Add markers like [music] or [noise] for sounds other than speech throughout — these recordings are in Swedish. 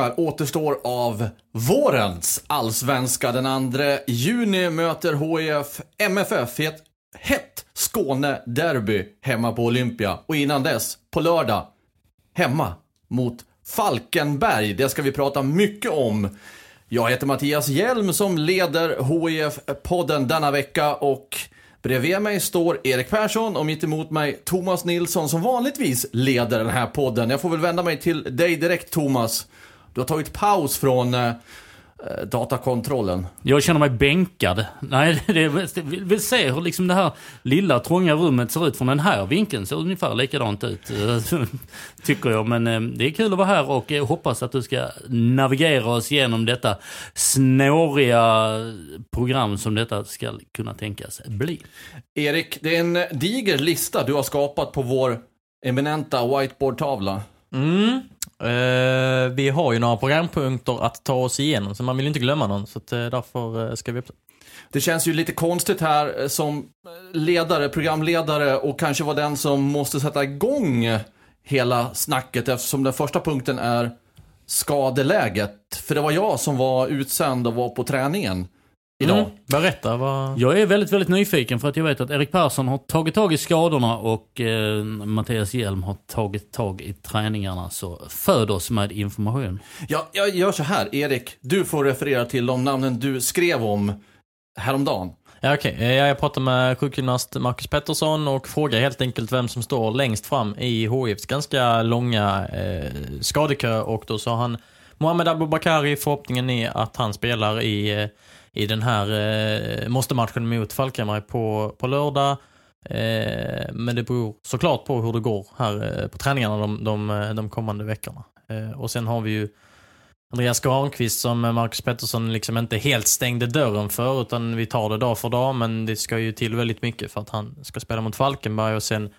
Omgångar återstår av vårens allsvenska. Den 2 juni möter HIF MFF i ett hett Skåne-derby hemma på Olympia. Och innan dess, på lördag, hemma mot Falkenberg. Det ska vi prata mycket om. Jag heter Mattias Hjelm som leder HIF-podden denna vecka och bredvid mig står Erik Persson och mitt emot mig Thomas Nilsson som vanligtvis leder den här podden. Jag får väl vända mig till dig direkt Thomas. Du har tagit paus från eh, eh, datakontrollen. Jag känner mig bänkad. Nej, [laughs] det är, vill, vill se hur liksom det här lilla trånga rummet ser ut från den här vinkeln. Ser ungefär likadant ut, eh, [laughs] tycker jag. Men eh, det är kul att vara här och jag hoppas att du ska navigera oss igenom detta snåriga program som detta ska kunna tänkas bli. Erik, det är en diger lista du har skapat på vår eminenta whiteboardtavla. Mm. Uh, vi har ju några programpunkter att ta oss igenom, så man vill ju inte glömma någon. Så att, uh, därför uh, ska vi upp det. Det känns ju lite konstigt här som ledare, programledare och kanske vara den som måste sätta igång hela snacket eftersom den första punkten är skadeläget. För det var jag som var utsänd och var på träningen idag. Mm. Berätta, vad... Jag är väldigt, väldigt nyfiken för att jag vet att Erik Persson har tagit tag i skadorna och eh, Mattias Hjelm har tagit tag i träningarna. Så föd oss med information. Ja, jag gör så här, Erik. Du får referera till de namnen du skrev om häromdagen. Ja, okej. Eh, Jag pratade med sjukgymnast Marcus Pettersson och frågade helt enkelt vem som står längst fram i HIFs ganska långa eh, skadekö. Och då sa han Mohamed Abubakari. Förhoppningen är att han spelar i, eh, i den här eh, måste-matchen mot Falkenberg på, på lördag. Eh, men det beror såklart på hur det går här eh, på träningarna de, de, eh, de kommande veckorna. Eh, och sen har vi ju Andreas Granqvist som Marcus Pettersson liksom inte helt stängde dörren för utan vi tar det dag för dag men det ska ju till väldigt mycket för att han ska spela mot Falkenberg och sen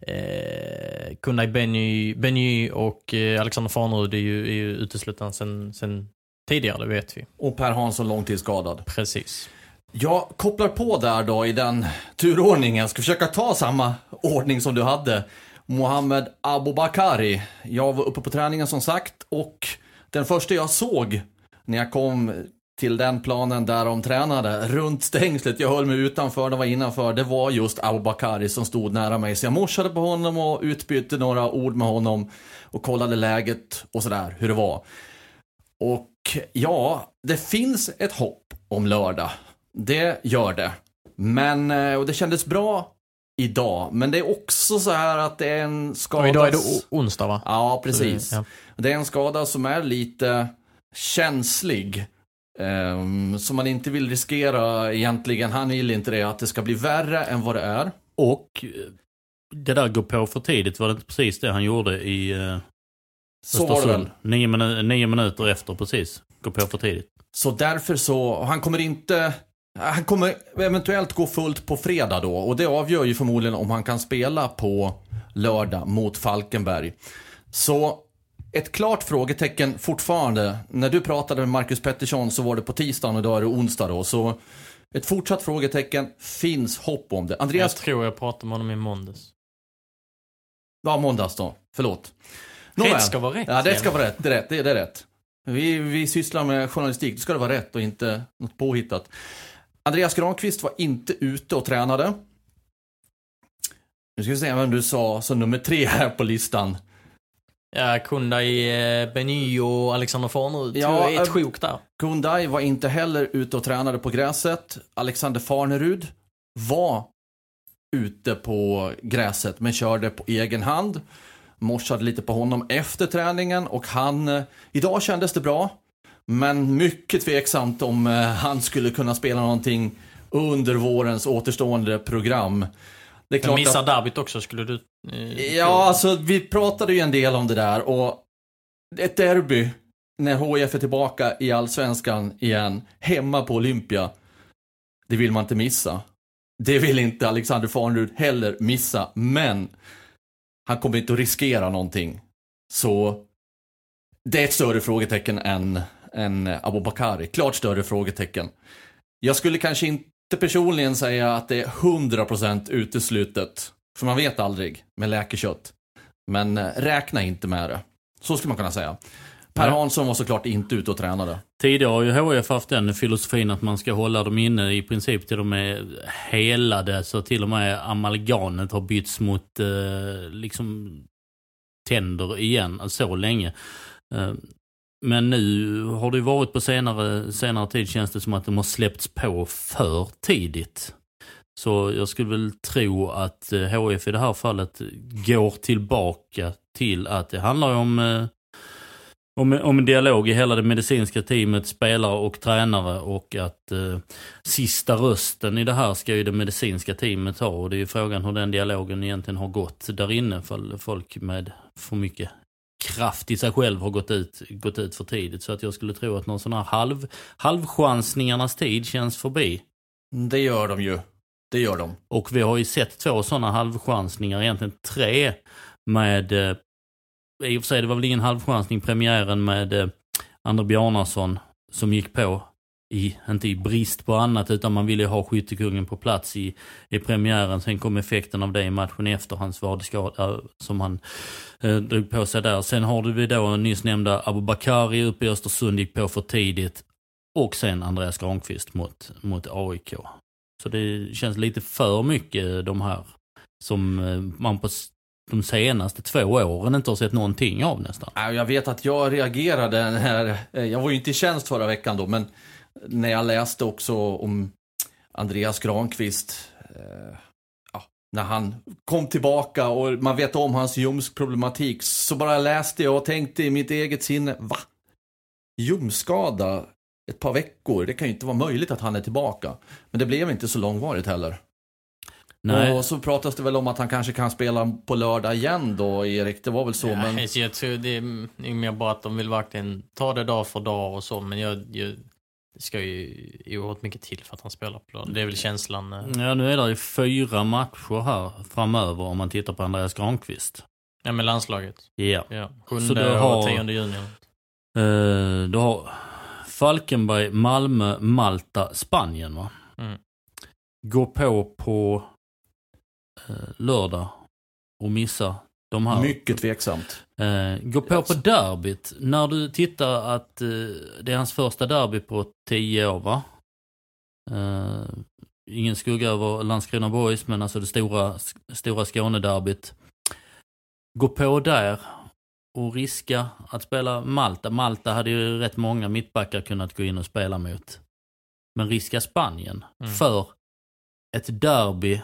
eh, Kunday Benny, Benny och eh, Alexander Farnerud är ju, är ju uteslutna sen, sen tidigare, det vet vi. Och Per Hansson långtidsskadad. Precis. Jag kopplar på där då i den turordningen. Ska försöka ta samma ordning som du hade. Mohamed Abubakari. Jag var uppe på träningen som sagt och den första jag såg när jag kom till den planen där de tränade, runt stängslet, jag höll mig utanför, de var innanför, det var just Abubakari som stod nära mig. Så jag morsade på honom och utbytte några ord med honom och kollade läget och sådär, hur det var. Och ja, det finns ett hopp om lördag. Det gör det. Men, eh, och det kändes bra idag. Men det är också så här att det är en skada... Och idag är det onsdag va? Ja, precis. Ja. Det är en skada som är lite känslig. ehm, som man inte vill riskera egentligen. Han vill inte det, att det ska bli värre än vad det är. Och eh, det där går på för tidigt, var det inte precis det han gjorde i eh, Så var det väl. Nio, minu- nio minuter efter precis. Gå på för tidigt. Så därför så, han kommer inte, han kommer eventuellt gå fullt på fredag då. Och det avgör ju förmodligen om han kan spela på lördag mot Falkenberg. Så ett klart frågetecken fortfarande. När du pratade med Marcus Pettersson så var det på tisdagen och idag är det onsdag då. Så ett fortsatt frågetecken, finns hopp om det. Jag Andreas, tror jag pratade med honom i måndags. ja måndags då, förlåt. Rätt ska vara rätt, Ja, det ska vara rätt. Det är rätt. Det är, det är rätt. Vi, vi sysslar med journalistik, då ska det vara rätt och inte något påhittat. Andreas Granqvist var inte ute och tränade. Nu ska vi se vem du sa som nummer tre här på listan. Ja, Kundai eh, Benny och Alexander Farnerud. Ja, ett äh, sjok där. Kundai var inte heller ute och tränade på gräset. Alexander Farnerud var ute på gräset men körde på egen hand. Morsade lite på honom efter träningen och han, eh, idag kändes det bra. Men mycket tveksamt om eh, han skulle kunna spela någonting under vårens återstående program. Det är Men klart missar att, derbyt också, skulle du... eh, Ja, alltså vi pratade ju en del om det där och ett derby när HIF är tillbaka i Allsvenskan igen, hemma på Olympia. Det vill man inte missa. Det vill inte Alexander Farnerud heller missa, men han kommer inte att riskera någonting. Så det är ett större frågetecken än, än Abubakari. Klart större frågetecken. Jag skulle kanske inte personligen säga att det är 100% uteslutet. För man vet aldrig med läkekött. Men eh, räkna inte med det. Så skulle man kunna säga. Per. Hansson var såklart inte ute och tränade. Tidigare har ju HIF haft den filosofin att man ska hålla dem inne i princip till de är helade. Så till och med amalgamet har bytts mot eh, liksom tänder igen så länge. Eh, men nu har det varit på senare, senare tid känns det som att de har släppts på för tidigt. Så jag skulle väl tro att eh, HF i det här fallet går tillbaka till att det handlar om eh, om, om en dialog i hela det medicinska teamet, spelare och tränare och att eh, sista rösten i det här ska ju det medicinska teamet ha och det är ju frågan hur den dialogen egentligen har gått där inne för folk med för mycket kraft i sig själv har gått ut, gått ut för tidigt. Så att jag skulle tro att någon sån här halv, halvchansningarnas tid känns förbi. Det gör de ju. Det gör de. Och vi har ju sett två sådana halvchansningar, egentligen tre, med, eh, i och för sig det var väl ingen halvchansning, premiären med eh, André Bjarnason som gick på i, inte i brist på annat, utan man ville ha skyttekungen på plats i, i premiären. Sen kom effekten av det i matchen efter hans vadskada eh, som han eh, drog på sig där. Sen har du vi då nyss nämnda Abubakari uppe i Östersund, gick på för tidigt. Och sen Andreas Granqvist mot, mot AIK. Så det känns lite för mycket de här som eh, man på de senaste två åren inte har sett någonting av nästan. Jag vet att jag reagerade när, eh, jag var ju inte i tjänst förra veckan då, men när jag läste också om Andreas Granqvist, eh, ja, när han kom tillbaka och man vet om hans ljumskproblematik, så bara läste jag och tänkte i mitt eget sinne, va? Ljumskada ett par veckor, det kan ju inte vara möjligt att han är tillbaka. Men det blev inte så långvarigt heller. Nej, Och så pratas det väl om att han kanske kan spela på lördag igen då, Erik. Det var väl så, men... Nej, så jag tror det är mer bara att de vill verkligen ta det dag för dag och så, men jag, jag det ska ju oerhört mycket till för att han spelar på lördag. Det är väl känslan. eh. ja, nu är det ju fyra matcher här framöver om man tittar på Andreas Granqvist. Ja, med landslaget. Ja. Ja. Så Sjunde du har- och tionde juni. Uh, du har Falkenberg, Malmö, Malta, Spanien va? Mm. Gå på på eh, lördag och missa de här. Mycket tveksamt. Eh, gå på på derbyt. När du tittar att eh, det är hans första derby på tio år va? Eh, ingen skugga över Landskrona Boys men alltså det stora, stora Skånederbyt. Gå på där och riska att spela Malta. Malta hade ju rätt många mittbackar kunnat gå in och spela mot. Men riska Spanien Mm. för ett derby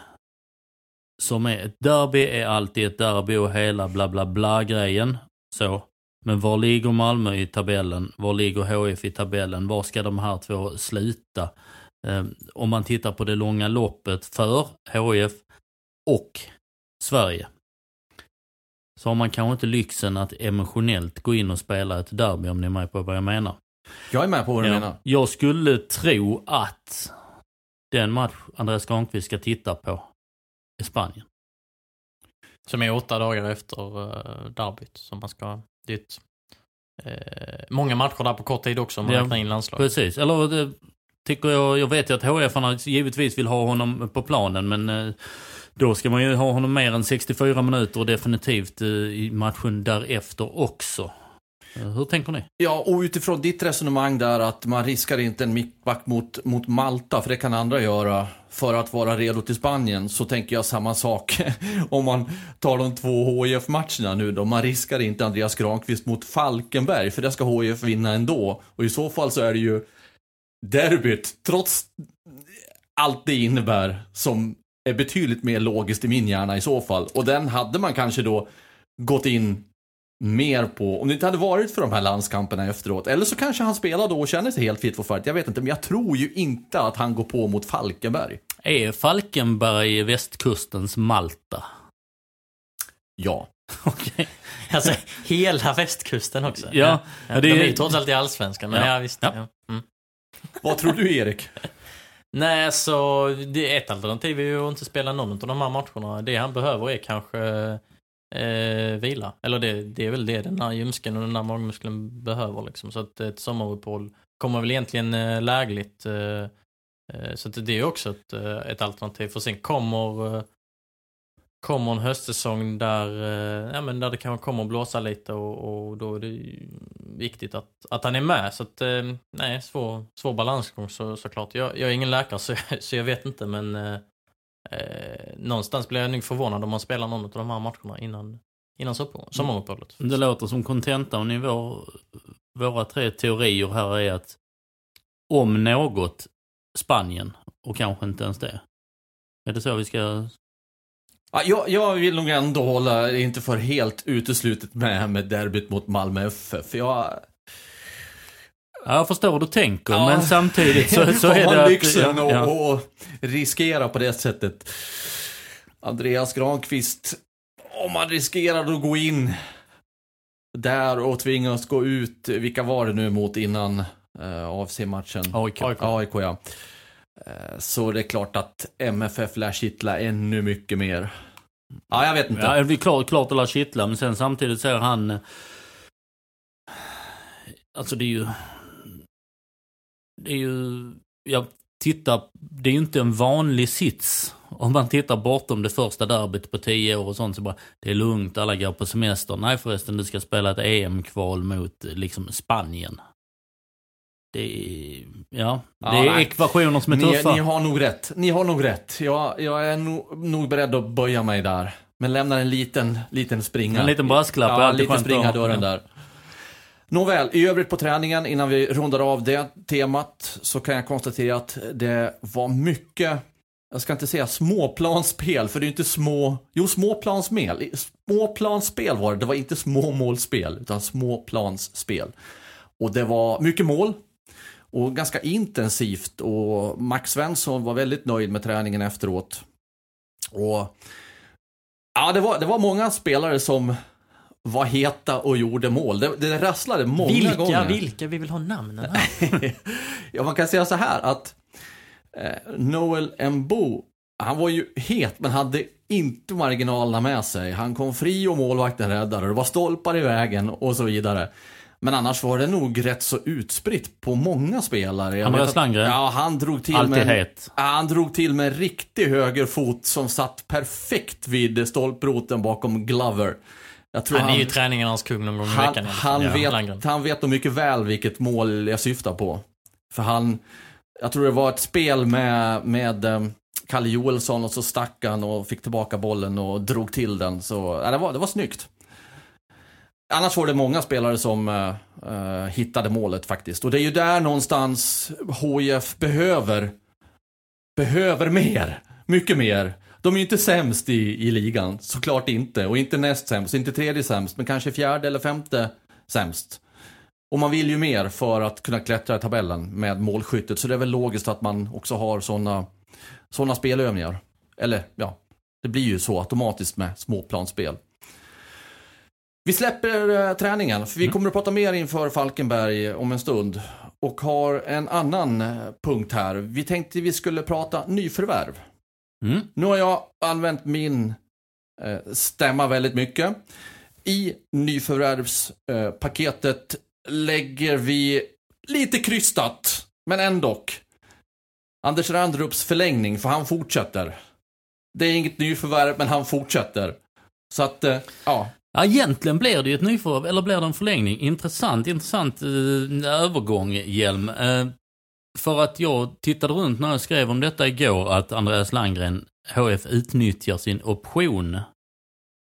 som är ett derby är alltid ett derby och hela bla bla bla grejen. Så. Men var ligger Malmö i tabellen? Var ligger HF i tabellen? Var ska de här två sluta? Eh, om man tittar på det långa loppet för HF och Sverige. Så har man kanske inte lyxen att emotionellt gå in och spela ett derby om ni är med på vad jag menar. Jag är med på vad du Ja. menar. Jag skulle tro att den match Andreas Granqvist ska titta på är Spanien. Som är åtta dagar efter uh, derbyt. Som man ska... Det är ett, eh, många matcher där på kort tid också om man Ja, räknar in landslaget. Precis, eller det tycker jag, jag vet ju att HF givetvis vill ha honom på planen men eh, då ska man ju ha honom mer än 64 minuter och definitivt eh, i matchen därefter också. Eh, hur tänker ni? Ja, och utifrån ditt resonemang där att man riskar inte en mittback mot, mot Malta, för det kan andra göra, för att vara redo till Spanien, så tänker jag samma sak [laughs] om man tar de två hif matcherna nu då. Man riskar inte Andreas Granqvist mot Falkenberg, för det ska HIF vinna ändå. Och i så fall så är det ju derbyt, trots allt det innebär, som är betydligt mer logiskt i min hjärna i så fall. Och den hade man kanske då gått in mer på, om det inte hade varit för de här landskamperna efteråt, eller så kanske han spelar då och känner sig helt fit for fight, jag vet inte, men jag tror ju inte att han går på mot Falkenberg. Är Falkenberg västkustens Malta? Ja. [laughs] Okej. [laughs] Alltså hela västkusten också. Ja, ja, ja, det de är- ju trots allt i allsvenskan, men Ja. ja, visst. Ja. Ja. Mm. [laughs] Vad tror du Erik? Nej, så det, ett alternativ är ju att inte spela någon av de här matcherna. Det han behöver är kanske eh, vila. Eller det, det är väl det den här ljumsken och den här magmuskeln behöver liksom. Så att ett sommaruppehåll kommer väl egentligen eh, lägligt. Eh, eh, så att det är också ett, eh, ett alternativ. För sen kommer, eh, kommer en höstsäsong där, eh, ja, men där det kanske kommer att blåsa lite och, och då är det viktigt att, att han är med. Så att, eh, nej, svår, svår balansgång så, såklart. Jag, jag är ingen läkare så, så jag vet inte men eh, eh, någonstans blir jag nog förvånad om man spelar någon av de här matcherna innan, innan sommar- sommaruppehållet. Det låter som kontentan i vår, våra tre teorier här är att om något Spanien och kanske inte ens det. Är det så vi ska... Ja, jag, jag vill nog ändå hålla inte för helt uteslutet med, med derbyt mot Malmö FF. För jag... Ja, jag förstår hur du tänker, Ja. men samtidigt så, så [laughs] är det lyxen ja, ja. och, och riskera på det sättet. Andreas Granqvist, om man riskerar att gå in där och tvingas gå ut, vilka var det nu mot innan eh, AFC-matchen? AIK. AIK ja. Eh, så det är klart att MFF lär kittla ännu mycket mer. Ja, jag vet inte. Ja, det är klart, klart att lär kittla, men sen samtidigt säger han... Alltså det är ju... Det är ju... Jag tittar... Det är ju inte en vanlig sits. Om man tittar bortom det första derbyt på tio år och sånt så bara... Det är lugnt, alla går på semester. Nej förresten, du ska spela ett EM-kval mot liksom Spanien. Det är... Ja, Ja, det är nej. ekvationer som är Ni, tuffa. ni har nog rätt. Ni har nog rätt. Jag, jag är nog, nog beredd att böja mig där. Men lämnar en liten, liten springa. En liten brasklapp Ja, en liten springa dörren där. Nåväl, i övrigt på träningen, innan vi rundar av det temat, så kan jag konstatera att det var mycket, jag ska inte säga småplansspel, för det är inte små, jo småplansspel, småplansspel var det, det var inte småmålsspel, utan småplansspel. Och det var mycket mål, och ganska intensivt och Max Svensson var väldigt nöjd med träningen efteråt. Och ja, det var, det var många spelare som var heta och gjorde mål. Det, det rasslade många vilka, gånger. vilka? Vi vill ha namnen här. [laughs] ja, man kan säga så här att eh, Noel Mbo, han var ju het men hade inte marginalerna med sig. Han kom fri och målvakten räddade. Det var stolpar i vägen och så vidare. Men annars var det nog rätt så utspritt på många spelare. Jag vet att- Landgren. Ja, han drog till Alltid med... het. Han drog till med en riktig högerfot som satt perfekt vid stolproten bakom Glover. Han är ju träningarnas kung någon gång i han, veckan. alla fall. han, vet, han vet nog mycket väl vilket mål jag syftar på. För han, jag tror det var ett spel med, med eh, Kalle Joelsson och så stack han och fick tillbaka bollen och drog till den. Så ja, det, var, det var snyggt. Annars var det många spelare som eh, hittade målet faktiskt. Och det är ju där någonstans HIF behöver, behöver mer. Mycket mer. De är ju inte sämst i, i ligan, såklart inte. Och inte näst sämst, inte tredje sämst, men kanske fjärde eller femte sämst. Och man vill ju mer för att kunna klättra i tabellen med målskyttet. Så det är väl logiskt att man också har sådana såna spelövningar. Eller ja, det blir ju så automatiskt med småplansspel. Vi släpper eh, träningen, för vi kommer att prata mer inför Falkenberg om en stund. Och har en annan eh, punkt här. Vi tänkte vi skulle prata nyförvärv. Mm. Nu har jag använt min eh, stämma väldigt mycket. I nyförvärvspaketet lägger vi lite krystat, men ändå. Anders Randrups förlängning, för han fortsätter. Det är inget nyförvärv, men han fortsätter. Så att, eh, ja. Ja, egentligen blir det ju ett nyförvärv, eller blir det en förlängning? Intressant, intressant eh, övergång, Hjelm. Eh, för att jag tittade runt när jag skrev om detta igår, att Andreas Landgren, HF, utnyttjar sin option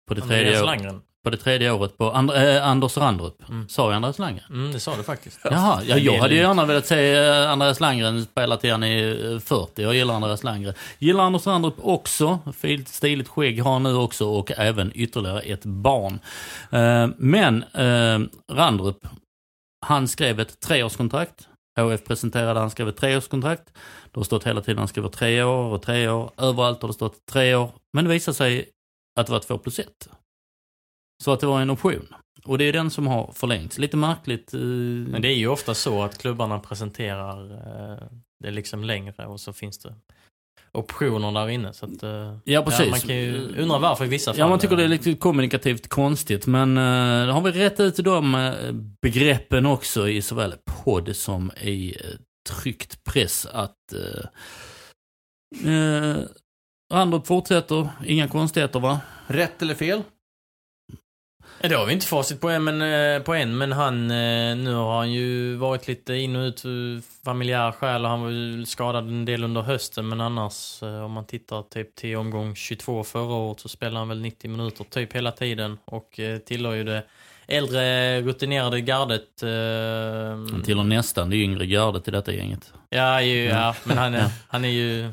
på det tredje, Andreas år, Landgren. på det tredje året på And äh, Anders Randrup. Sa jag Andreas Landgren? Mm, det sa du faktiskt. Jaha, ja, jag hade ju gärna velat se eh, Andreas Landgren spela till han är eh, 40. Jag gillar Andreas Landgren. Gillar Anders Randrup också. Fint stiligt skägg har han nu också och även ytterligare ett barn. Eh, Men eh, Randrup, han skrev ett treårskontrakt. HF presenterade han skrev ett treårskontrakt. Det har stått hela tiden han skriver tre år och tre år. Överallt har det stått tre år. Men det visade sig att det var två plus ett. Så att det var en option. Och det är den som har förlängts. Lite märkligt. eh, Men det är ju ofta så att klubbarna presenterar eh, det liksom längre och så finns det optioner där inne. Så att, eh, Ja, precis. man kan ju undra varför i vissa fall. Ja, man tycker det är eh, lite kommunikativt konstigt, men uh, har vi rätt ut de eh, begreppen också i såväl podd som i tryckt press att uh, Randrup fortsätter, inga konstigheter va? Rätt eller fel? Det har vi inte facit på än, men, eh, på än, men han, eh, nu har han ju varit lite in och ut ur familjär skäl och han var ju skadad en del under hösten, men annars eh, om man tittar typ till omgång 22 förra året så spelar han väl 90 minuter typ hela tiden och eh, tillhör ju det äldre rutinerade gardet. eh, Han tillhör nästan det yngre gardet i detta gänget. Ja, ju, ja. men han är, han är ju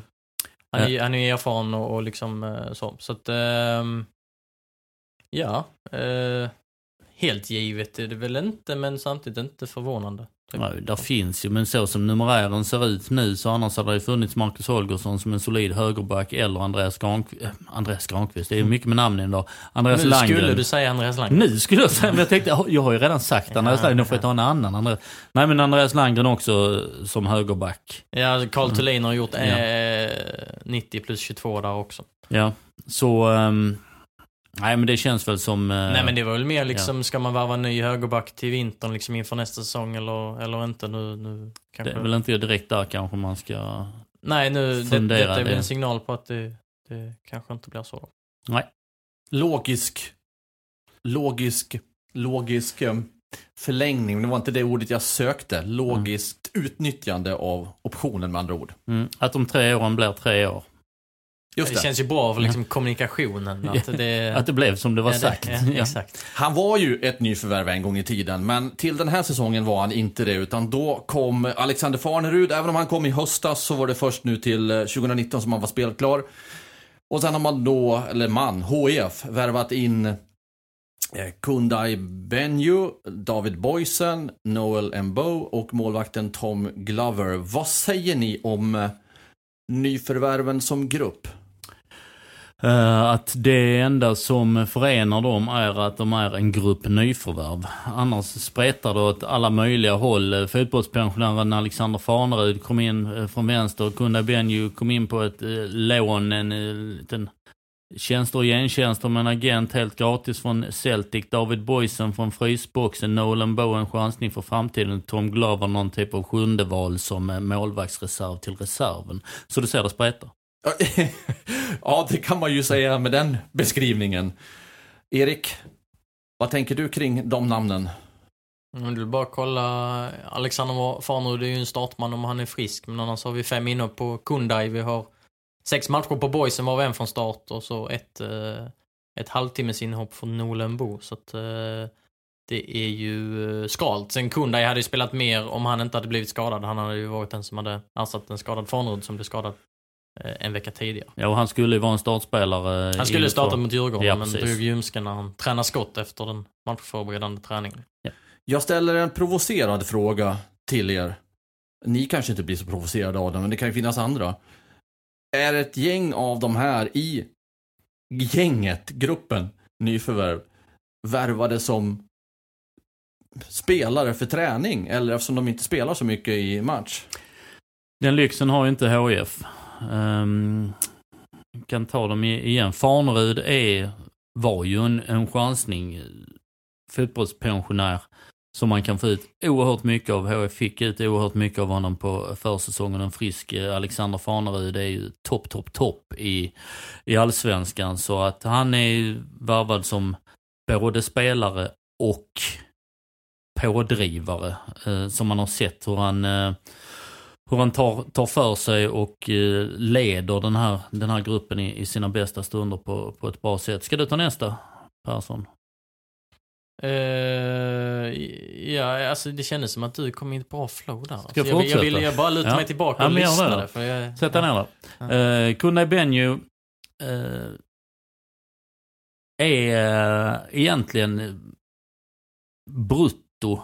han är, han är erfaren och, och liksom eh, så. Så att, ehm, ja. eh, helt givet är det väl inte, men samtidigt inte förvånande. Ja, där finns ju, men så som numerären ser ut nu så annars hade det funnits Marcus Holgersson som en solid högerback eller Andreas Granqvist. Äh, Andreas Granqvist, det är mycket med namnen idag. Andreas nu Landgren. skulle du säga Andreas Landgren. Nu skulle jag säga, men jag tänkte, jag har ju redan sagt Andreas Ja, Landgren, då får jag ta en annan Andreas. Nej men Andreas Landgren också som högerback. Ja, Carl Mm. Thulin har gjort Ja. eh, 90 plus 22 där också. Ja, så... ehm, nej men det känns väl som... eh, Nej men det var väl mer liksom, ska man varva ny högerback till vintern liksom inför nästa säsong eller, eller inte nu? nu det kanske... är väl inte direkt där kanske man ska... Nej, nu, det, fundera detta är väl det. en signal på att det, det kanske inte blir så. Då. Nej. Logisk. Logisk. Logisk eh, förlängning. Det var inte det ordet jag sökte. Logiskt utnyttjande av optionen med andra ord. Mm, att de tre åren blir tre år. Just det det. känns ju bra för liksom kommunikationen. Att det, [laughs] Att det blev som det var ja, det- sagt. Ja, Ja. Exakt. Han var ju ett nyförvärv en gång i tiden, men till den här säsongen var han inte det, utan då kom Alexander Farnerud, även om han kom i höstas så var det först nu till eh, 2019 som han var spelklar. Och sen har man då, eller man, HIF, värvat in eh, Kundai Benju, David Boysen, Noel Mbo och målvakten Tom Glover. Vad säger ni om eh, nyförvärven som grupp? Eh, att det enda som förenar dem är att de är en grupp nyförvärv. Annars spretar det åt alla möjliga håll. Eh, fotbollspensionären Alexander Farnerud kom in eh, från vänster. Kunda Benju kom in på ett lån, en liten tjänster och gentjänster med en agent helt gratis från Celtic. David Boysen från frysboxen. Nolan Bowen en chansning för framtiden. Tom Glover någon typ av sjunde val som målvaktsreserv till reserven. Så du ser det spretar. [laughs] Ja, det kan man ju säga med den beskrivningen. Erik, vad tänker du kring de namnen? Om du bara kolla, Alexander Farnerud är ju en startman om han är frisk, men annars har vi fem inhopp på Kundai. Vi har sex matcher på Boysen var en från start och så ett, eh, ett halvtimmes inhopp från Nolenbo. Så att eh, det är ju eh, skralt. Sen Kundai hade ju spelat mer om han inte hade blivit skadad. Han hade ju varit den som hade ersatt en skadad Farnerud som blev skadad en vecka tidigare. Ja, och han skulle ju vara en startspelare. Han i skulle starta mot Djurgården Ja, men drog ljumsken när han tränade skott efter den matchförberedande träningen. Jag ställer en provocerad fråga till er. Ni kanske inte blir så provocerade av den, men det kan ju finnas andra. Är ett gäng av de här i gänget, gruppen, nyförvärv, värvade som spelare för träning? Eller eftersom de inte spelar så mycket i match? Den lyxen har ju inte HIF. Um, kan ta dem igen. Farnerud är, var ju en, en chansning. Fotbollspensionär. Som man kan få ut oerhört mycket av. HF fick ut oerhört mycket av honom på försäsongen. En frisk eh, Alexander Farnerud är ju topp, topp, topp i, i allsvenskan. Så att han är ju värvad som både spelare och pådrivare. Eh, som man har sett hur han eh, hur han tar, tar för sig och eh, leder den här, den här gruppen i, i sina bästa stunder på, på ett bra sätt. Ska du ta nästa, Persson? Eh, ja, alltså det kändes som att du kom in i ett bra flow där. Ska jag jag, vill- jag, vill, jag bara luta Ja. mig tillbaka Ja, och lyssnade. då. För jag, Sätt dig ner där. Uh, Kunde Benju eh, är eh, egentligen brutto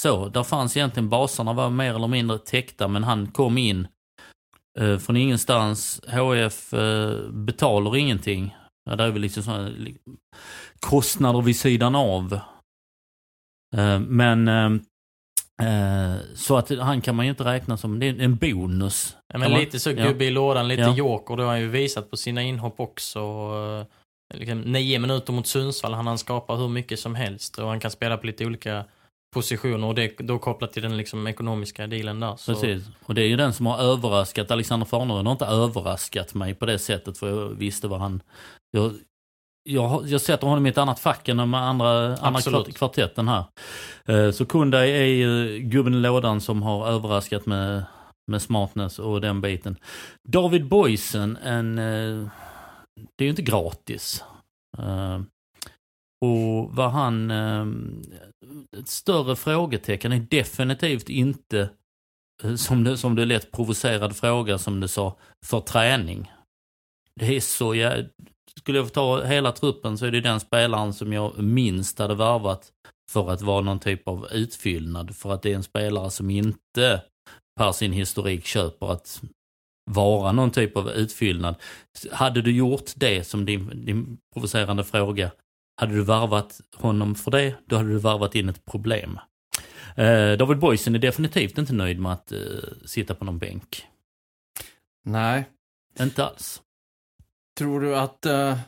så. Där fanns egentligen baserna var mer eller mindre täckta men han kom in eh, från ingenstans. HF eh, betalar ingenting. Ja, det är väl liksom sådana kostnader vid sidan av. Eh, men eh, eh, så att han kan man ju inte räkna som, det är en bonus. Ja, men lite så ja. gubbe i lådan, lite Ja. joker. Det har han ju visat på sina inhopp också. Eh, Liksom, nio minuter mot Sundsvall, han han skapa hur mycket som helst. Och han kan spela på lite olika positioner. Och det då kopplat till den liksom, ekonomiska dealen där. Så, Precis. Och det är ju den som har överraskat. Alexander Farnerud har inte överraskat mig på det sättet för jag visste vad han... Jag, jag, jag sätter honom i ett annat fack än de andra, andra Absolut. kvartetten här. Eh, Så Kundai är ju gubben i lådan som har överraskat med, med smartness och den biten. David Boysen, en... eh, Det är ju inte gratis. Och vad han... eh, Ett större frågetecken är definitivt inte eh, som du, som du lätt provocerad fråga som du sa, för träning. Det är så jag, skulle jag få ta hela truppen så är det den spelaren som jag minst hade värvat för att vara någon typ av utfyllnad. För att det är en spelare som inte per sin historik köper att vara någon typ av utfyllnad. Hade du gjort det som din, din provocerande fråga, hade du varvat honom för det, då hade du varvat in ett problem. Eh, David Boysen är definitivt inte nöjd med att eh, sitta på någon bänk. Nej. Inte alls. Tror du att eh,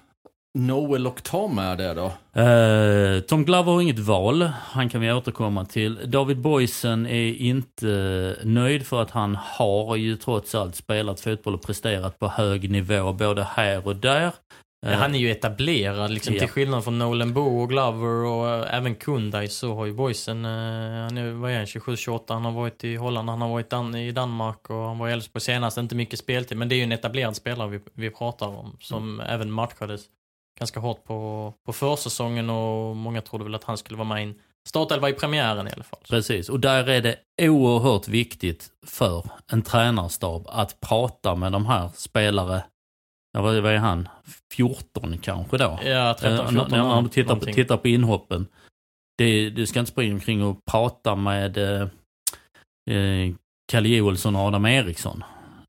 Noel och Tom är det då? Eh, Tom Glover har inget val. Han kan vi återkomma till. David Boysen är inte nöjd för att han har ju trots allt spelat fotboll och presterat på hög nivå både här och där. Eh, han är ju etablerad, liksom, Ja. till skillnad från Nolan Bo och Glover och eh, även Kundai så har ju boysen, eh, han är, vad är han, 27-28, han har varit i Holland, han har varit Dan i Danmark och han var i Elfsborg senast, inte mycket speltid, men det är ju en etablerad spelare vi, vi pratar om, som även matchades ganska hårt på, på försäsongen och många trodde väl att han skulle vara med i en startelva i premiären i alla fall. Precis, och där är det oerhört viktigt för en tränarstab att prata med de här spelare, ja, vad vad är han, 14 kanske då? Ja, 13, Eh, 14 när, när du tittar på, tittar på inhoppen. Det, du ska inte springa omkring och prata med eh, eh, Kalle Joelsson och Adam Eriksson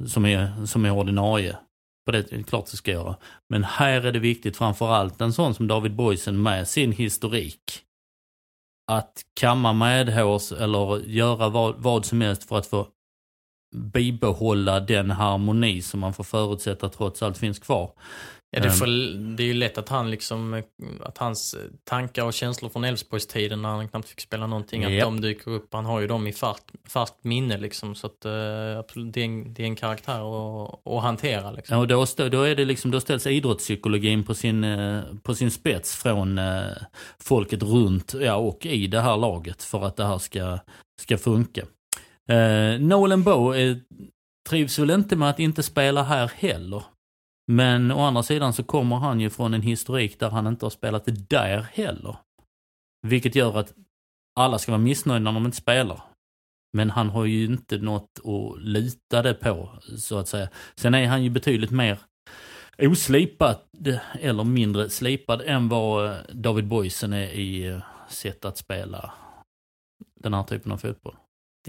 som är, som är ordinarie. För det är klart du ska göra. Men här är det viktigt framförallt en sån som David Boysen med sin historik. Att kamma medhårs eller göra vad, vad som helst för att få bibehålla den harmoni som man får förutsätta trots allt finns kvar. Ja, det, Ehm. får, det är ju lätt att han liksom, att hans tankar och känslor från Elfsborgstiden när han knappt fick spela någonting, att Japp. de dyker upp. Han har ju dem i fast, fast minne liksom, så att eh, absolut, det, är en, det är en karaktär att, att hantera liksom. Ja, och då, då, är det liksom, då ställs idrottspsykologin på sin, eh, på sin spets från eh, folket runt ja, och i det här laget för att det här ska, ska funka. Eh, Nolan Bow trivs väl inte med att inte spela här heller. Men å andra sidan så kommer han ju från en historik där han inte har spelat det där heller. Vilket gör att alla ska vara missnöjda när de inte spelar. Men han har ju inte något att luta det på, så att säga. Sen är han ju betydligt mer oslipad, eller mindre slipad, än vad eh, David Boysen är i eh, sätt att spela den här typen av fotboll.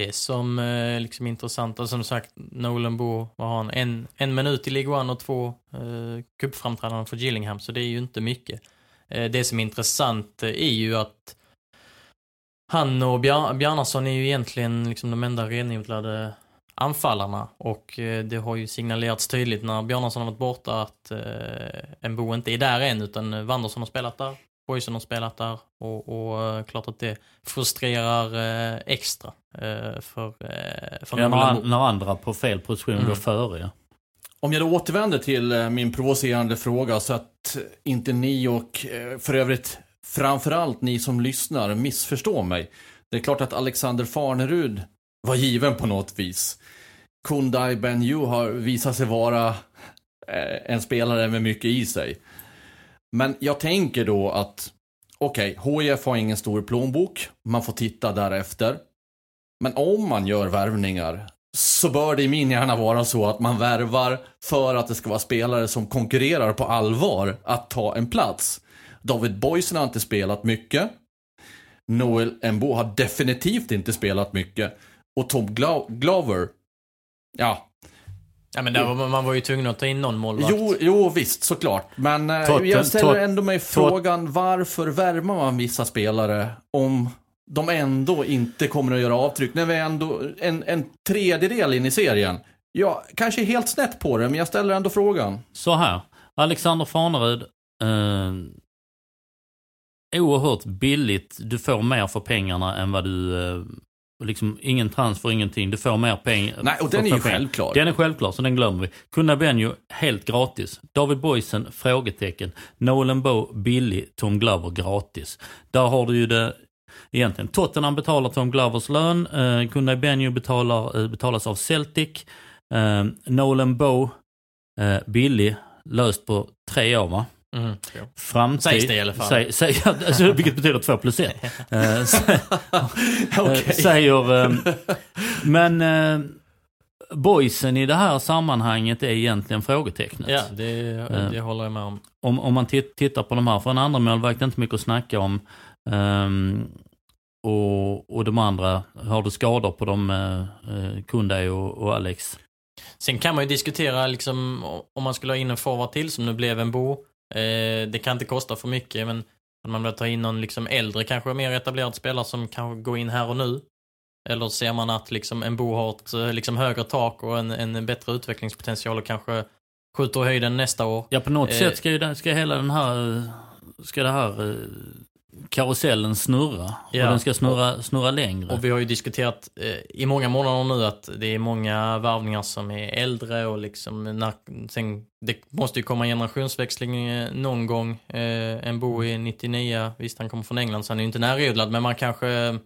Det som eh, liksom är intressant, och som sagt, Nolan Bo, vad har han? En, en minut i League One och två eh, cupframträdanden för Gillingham, så det är ju inte mycket. Eh, det som är intressant eh, är ju att han och Bjar Bjarnason är ju egentligen liksom de enda renodlade anfallarna och eh, det har ju signalerats tydligt när Bjarnason har varit borta att eh, en Bo inte är där än utan Wanderson har spelat där, Boysen har spelat där och, och eh, klart att det frustrerar eh, extra eh, för, eh, för Ja, när, när andra på fel position Mm. går före, ja. Om jag då återvänder till eh, min provocerande fråga så att inte ni och för övrigt framförallt ni som lyssnar missförstår mig. Det är klart att Alexander Farnerud var given på något vis. Kundai Benju har visat sig vara en spelare med mycket i sig. Men jag tänker då att okej, HIF har ingen stor plånbok. Man får titta därefter. Men om man gör värvningar så bör det i min hjärna vara så att man värvar för att det ska vara spelare som konkurrerar på allvar att ta en plats. David Boysen har inte spelat mycket. Noel Embo har definitivt inte spelat mycket. Och Tom Glo- Glover, ja, Ja, men var, man var ju tvungen att ta in någon målvakt. Jo, jo visst, såklart. Men eh, Totten- jag ställer ändå mig frågan varför värvar man vissa spelare om de ändå inte kommer att göra avtryck? När vi är ändå en, en tredjedel in i serien. Jag kanske är helt snett på det, men jag ställer ändå frågan. Så här. Alexander Farnerud. Eh, oerhört billigt. Du får mer för pengarna än vad du... Eh, liksom ingen transfer, ingenting. Du får mer pengar. Nej, och den är ju pengar. självklar. Den är självklar, så den glömmer vi. Kunna Benjo, helt gratis. David Boysen, frågetecken. Nolan Bow, billig. Tom Glover, gratis. Där har du ju det egentligen. Tottenham betalar Tom Glovers lön. Eh, Kunna Benjo betalar, eh, betalas av Celtic. Eh, Nolan Bow, eh, billig. Löst på tre år va? Mm. Framtid. Sägs det i alla fall. Säg, säg, [laughs] alltså, vilket betyder två plus ett. [laughs] Eh, sä- eh, Säger... eh, Men eh, boysen i det här sammanhanget är egentligen frågetecknet. Ja, det, det håller jag med om. Om, om man tit- tittar på de här, för en andra är inte mycket att snacka om. Ehm, och, och de andra, har du skador på dem, uh, Kunde och, och Alex? Sen kan man ju diskutera liksom om man skulle ha in en forward till som nu blev en bo. Eh, det kan inte kosta för mycket men om man vill ta in någon liksom äldre, kanske mer etablerad spelare som kan gå in här och nu. Eller ser man att liksom en bo har ett eh, liksom högre tak och en, en bättre utvecklingspotential och kanske skjuter höjden nästa år. Ja, på något Eh. sätt ska ju den, ska hela den här, ska det här eh, karusellen snurra. Ja. Och den ska snurra, snurra längre. Och vi har ju diskuterat eh, i många månader nu att det är många värvningar som är äldre och liksom när, sen, det måste ju komma en generationsväxling eh, någon gång. Eh, en bo i 99, visst han kommer från England så han är ju inte närodlad men man kanske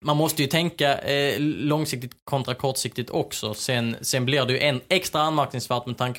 man måste ju tänka eh, långsiktigt kontra kortsiktigt också. Sen, sen blir det ju en extra anmärkningsvärt med tanke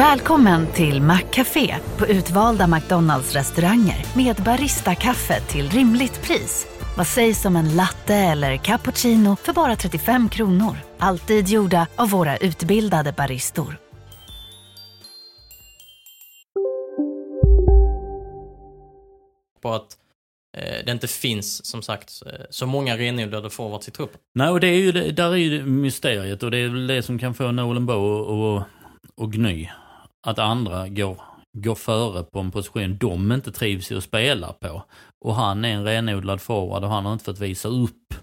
Välkommen till Maccafé på utvalda McDonalds restauranger med Baristakaffe till rimligt pris. Vad sägs om en latte eller cappuccino för bara 35 kronor? Alltid gjorda av våra utbildade baristor. på att eh, det inte finns som sagt eh, så många renodlade forwards i truppen. Nej, och det är ju där är ju mysteriet och det är väl det som kan få Nolan Bow och, och Gny. Att andra går, går före på en position de inte trivs i att spela på. Och han är en renodlad forward och han har inte fått visa upp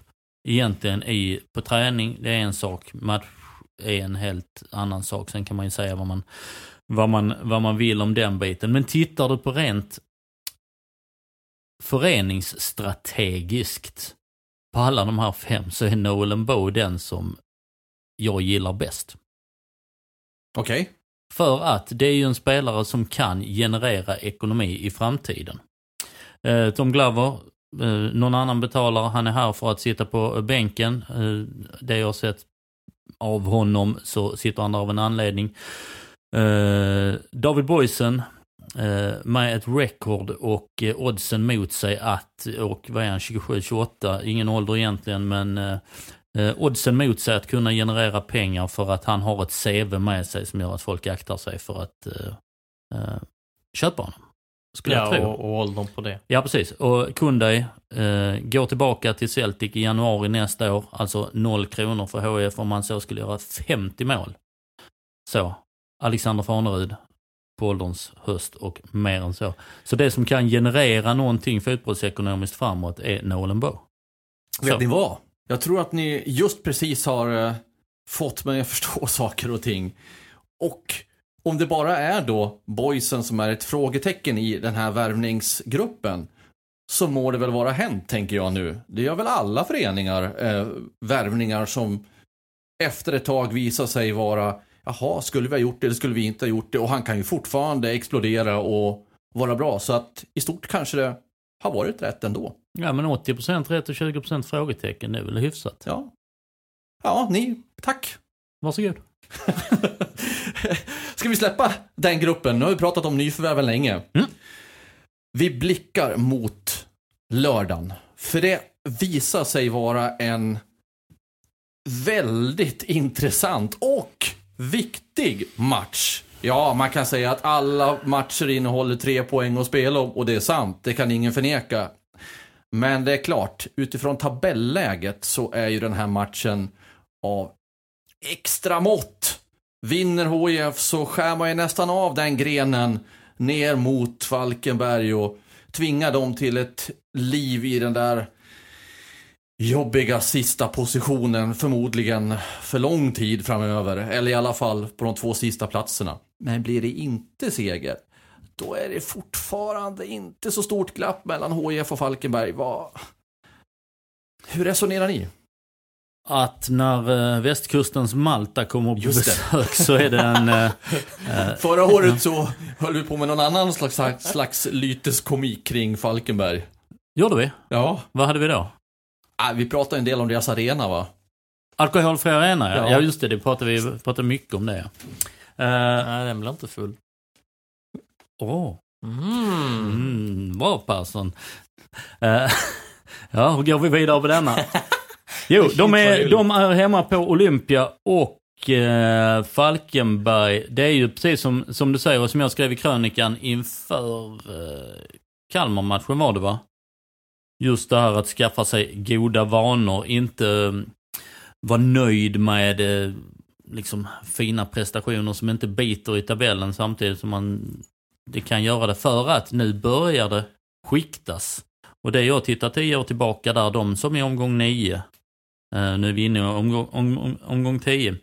egentligen i, på träning. Det är en sak, match är en helt annan sak. Sen kan man ju säga vad man, vad man, vad man vill om den biten. Men tittar du på rent föreningsstrategiskt på alla de här fem så är Nolan Bow den som jag gillar bäst. Okej. För att det är ju en spelare som kan generera ekonomi i framtiden. Eh, Tom Glover, eh, någon annan betalar, han är här för att sitta på bänken. Eh, det jag har sett av honom så sitter han där av en anledning. David Boysen, med ett record och oddsen mot sig att, och vad är han, 27-28, ingen ålder egentligen men eh, oddsen mot sig att kunna generera pengar för att han har ett CV med sig som gör att folk aktar sig för att eh, eh, köpa honom. Skulle jag Ja, tro. och, och åldern på det. Ja, precis. Och Kundai eh, går tillbaka till Celtic i januari nästa år. Alltså 0 kronor för HF om man så skulle göra 50 mål. Så, Alexander Farnerud på ålderns höst och mer än så. Så det som kan generera någonting fotbollsekonomiskt framåt är Nolan Bow. Vet Så. ni vad? Jag tror att ni just precis har eh, fått mig att [laughs] förstå saker och ting. Och om det bara är då boysen som är ett frågetecken i den här värvningsgruppen. så må det väl vara hänt, tänker jag nu. Det gör väl alla föreningar, eh, värvningar som efter ett tag visar sig vara, jaha, skulle vi ha gjort det eller skulle vi inte ha gjort det? Och han kan ju fortfarande explodera och vara bra. Så att i stort kanske det har varit rätt ändå. Ja, men 80% rätt och 20% frågetecken, är väl hyfsat. Ja, ja ni, tack. Varsågod. [laughs] Ska vi släppa den gruppen? Nu har vi pratat om nyförvärven länge. Mm. Vi blickar mot lördagen. För det visar sig vara en väldigt intressant och viktig match. Ja, man kan säga att alla matcher innehåller tre poäng att spela om och det är sant. Det kan ingen förneka. Men det är klart, utifrån tabelläget så är ju den här matchen av extra mått. Vinner HIF så skär man ju nästan av den grenen ner mot Falkenberg och tvingar dem till ett liv i den där jobbiga sista positionen förmodligen för lång tid framöver. Eller i alla fall på de två sista platserna. Men blir det inte seger, då är det fortfarande inte så stort glapp mellan HIF och Falkenberg. Vad... Hur resonerar ni? Att när eh, västkustens Malta kommer på besök så är det en... eh, [laughs] Förra året så höll vi på med någon annan slags, slags lyteskomik kring Falkenberg. gjorde vi? Ja. Vad hade vi då? Ah, vi pratade en del om deras arena va? Alkoholfri arena. Ja. ja. just det, det pratade vi pratade mycket om det. ja. Eh, Nej, den blir inte full. Åh, Mm. mm, bra Persson. Eh, [laughs] ja, hur går vi vidare på denna? [laughs] Jo, de är, de är hemma på Olympia och eh, Falkenberg. Det är ju precis som, som du säger och som jag skrev i krönikan inför eh, Kalmar-matchen var det va? Just det här att skaffa sig goda vanor, inte eh, vara nöjd med eh, liksom fina prestationer som inte biter i tabellen samtidigt som man det kan göra det för att nu börjar det skiktas. Och det jag tittar tio år tillbaka där, de som är omgång nio, eh, nu är vi inne i omgång, om, om, omgång tio.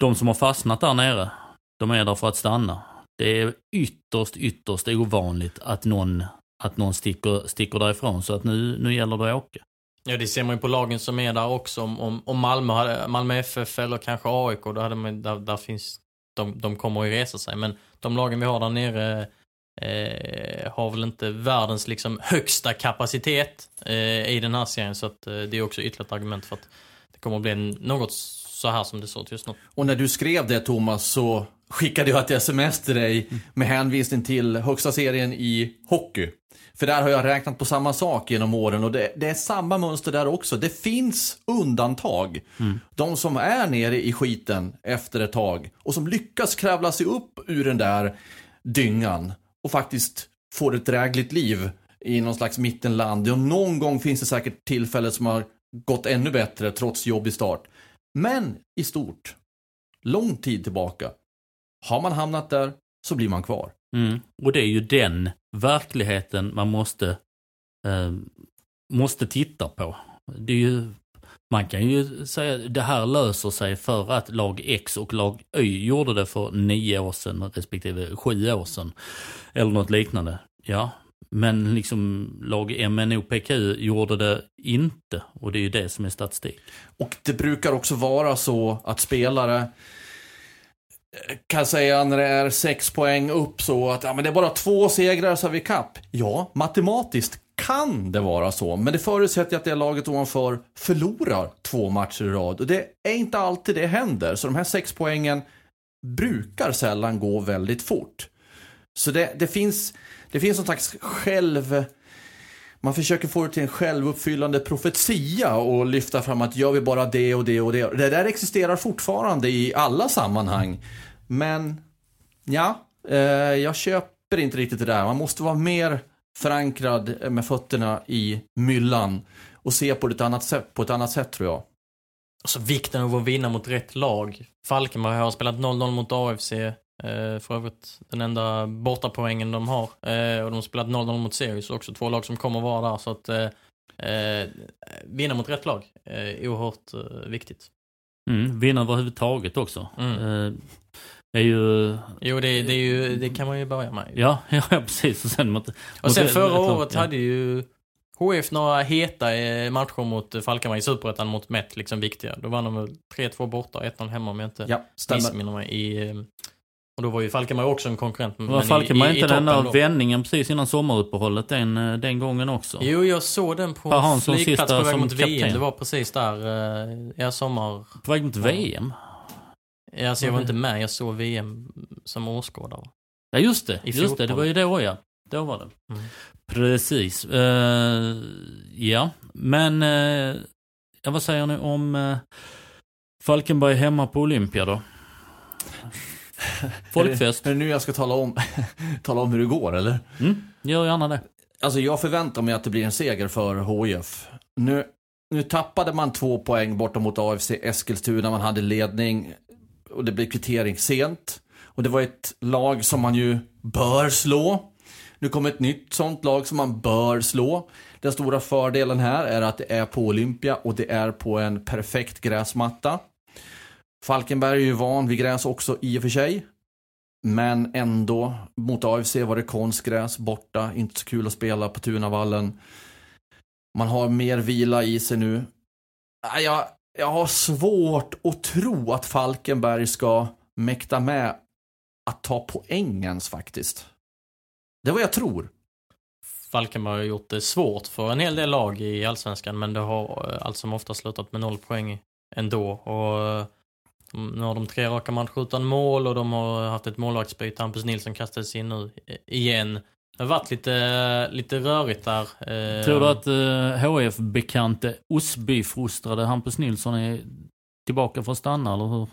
De som har fastnat där nere, de är där för att stanna. Det är ytterst, ytterst ovanligt att någon, att någon sticker, sticker därifrån. Så att nu, nu gäller det att åka. Ja, det ser man ju på lagen som är där också. Om, om, om Malmö, hade, Malmö FF eller kanske AIK, då hade man, där, där finns, de, de kommer ju resa sig. Men de lagen vi har där nere eh, har väl inte världens liksom högsta kapacitet eh, i den här serien. Så att, eh, det är också ytterligare ett argument för att det kommer att bli något så här som det ser ut just nu. Och när du skrev det Thomas så skickade jag ett sms till dig med hänvisning till högsta serien i hockey. För där har jag räknat på samma sak genom åren och det, det är samma mönster där också. Det finns undantag. De som är nere i skiten efter ett tag och som lyckas kravla sig upp ur den där dyngan och faktiskt får ett drägligt liv i någon slags mittenland. Och någon gång finns det säkert tillfällen som har gått ännu bättre trots jobbig start. Men i stort, lång tid tillbaka, har man hamnat där så blir man kvar. Mm. Och det är ju den verkligheten man måste, eh, måste titta på. Det är ju, man kan ju säga att det här löser sig för att lag X och lag Y gjorde det för nio år sedan respektive sju år sedan. Eller något liknande. Ja, men liksom lag MNOPQ gjorde det inte. Och det är ju det som är statistik. Och det brukar också vara så att spelare kan säga när det är sex poäng upp så att ja, men det är bara två segrar så är vi kapp. Ja, matematiskt kan det vara så, men det förutsätter att det laget ovanför förlorar två matcher i rad. Och det är inte alltid det händer, så de här sex poängen brukar sällan gå väldigt fort. Så det, det finns, det finns någon slags själv... Man försöker få det till en självuppfyllande profetia och lyfta fram att gör vi bara det och det och det. Det där existerar fortfarande i alla sammanhang. Men, ja, eh, jag köper inte riktigt det där. Man måste vara mer förankrad med fötterna i myllan och se på det ett annat sätt, på ett annat sätt tror jag. Alltså vikten av att vinna mot rätt lag. Falkenberg har spelat 0-0 mot AFC. Eh, för övrigt den enda bortapoängen de har. Eh, och de har spelat 0-0 mot Sirius också. Två lag som kommer vara där. Så att eh, eh, vinna mot rätt lag är oerhört eh, viktigt. Mm, vinna överhuvudtaget också. Mm. Eh, är ju... Jo, det, det, är ju, det kan man ju börja med. Ja, [laughs] ja precis. Och sen, mot, Och sen mot- förra året ja. hade ju HF några heta eh, matcher mot Falkenberg i Superettan mot Met, liksom viktiga. Då vann de väl 3-2 borta och 1-0 hemma om jag inte Ja, missminner mig. I, och då var ju Falkenberg också en konkurrent. Var Falkenberg i- i inte den där vändningen precis innan sommaruppehållet den, eh, den gången också? Jo, jag såg den på Hansson flygplats på väg som mot VM. kapten. Det var precis där, eh, ja sommar... På väg mot VM? Alltså jag var inte med, jag såg VM som åskådare. Ja just det, I just det, det var ju då ja. Då var det. Mm. Precis. Eh, ja, men ja, vad säger ni om uh, Falkenberg hemma på Olympia då? Folkfest. Är det nu jag ska tala om, [laughs] tala om hur det går, eller? Mm, gör gärna det. Alltså jag förväntar mig att det blir en seger för HIF. Nu, nu tappade man två poäng borta mot AFC Eskilstuna, man hade ledning och det blev kvittering sent. Och det var ett lag som man ju bör slå. Nu kommer ett nytt sånt lag som man bör slå. Den stora fördelen här är att det är på Olympia och det är på en perfekt gräsmatta. Falkenberg är ju van vid gräs också i och för sig. Men ändå, mot AFC var det konstgräs borta, inte så kul att spela på Tunavallen. Man har mer vila i sig nu. Äh, jag, jag har svårt att tro att Falkenberg ska mäkta med att ta poängens faktiskt. Det är vad jag tror. Falkenberg har gjort det svårt för en hel del lag i Allsvenskan, men det har eh, allt som ofta slutat med noll poäng ändå. Och eh, nu har de tre raka matcher utan mål och de har haft ett målvaktsbyte. Hampus Nilsson kastades in nu eh, igen. Det har varit lite, lite rörigt där. Eh, Tror du att uh, HF-bekante Osby-fostrade Hampus Nilsson är tillbaka för att stanna eller hur?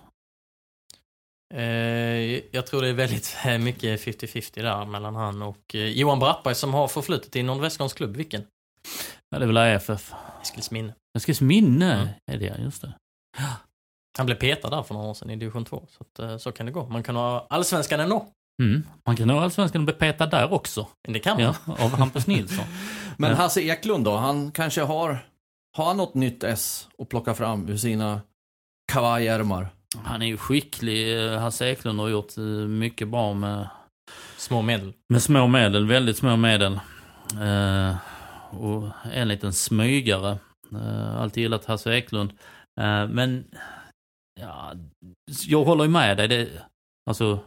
Eh, jag tror det är väldigt eh, [laughs] mycket 50-50 där mellan han och eh, Johan Brattberg som har förflutet i Nordvästskånes klubb. Vilken? Ja, det är väl AFF. Eskilsminne. Eskils minne Mm. är det, just det. Han blev petad där för några år sedan i division 2. Så, att, eh, så kan det gå. Man kan ha allsvenskan ändå. Mm. Man kan ha allsvenskan och bli petad där också. Det kan man. Ja, av Hampus Nilsson. [laughs] Men. Hasse Eklund då, han kanske har, har han något nytt S att plocka fram ur sina kavajärmar? Han är ju skicklig. eh, Hasse Eklund har gjort eh, mycket bra med, Små medel. med små medel. Väldigt små medel. Eh, och en liten smygare. Eh, alltid gillat Hasse Eklund. Eh, men ja, jag håller ju med dig. Det, alltså,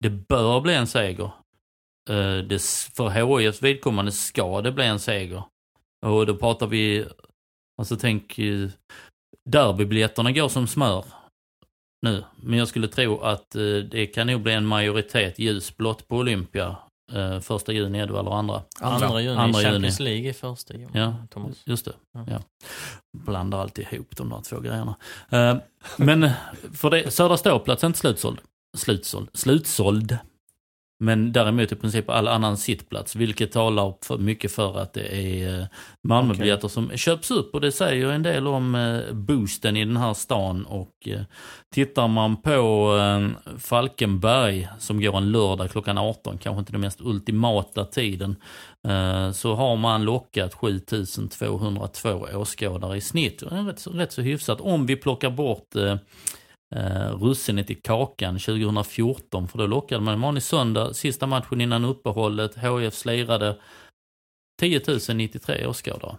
det bör bli en seger. Eh, det, för HIFs vidkommande ska det bli en seger. Och då pratar vi, alltså tänk, eh, derbybiljetterna går som smör nu. Men jag skulle tro att eh, det kan nog bli en majoritet ljusblått på Olympia. Eh, första juni är det väl, eller andra? Andra, juni. Andra Champions League i första juni. Ja. Thomas. Just det. Ja. Ja. Blandar alltid ihop de där två grejerna. Eh, men för det, Södra ståplats är inte slutsåld. Slutsåld. Slutsåld. Men däremot i princip all annan sittplats, vilket talar för mycket för att det är eh, Malmöbiljetter som köps upp. Och det säger en del om eh, boosten i den här stan. Och eh, tittar man på Falkenberg som går en lördag klockan 18, kanske inte den mest ultimata tiden, så har man lockat 7202 åskådare i snitt. Det är Rätt, rätt så hyfsat. Om vi plockar bort eh, eh, russinet i kakan 2014 för då lockade man en vanlig söndag, sista matchen innan uppehållet, HF slirade 10 093 åskådare.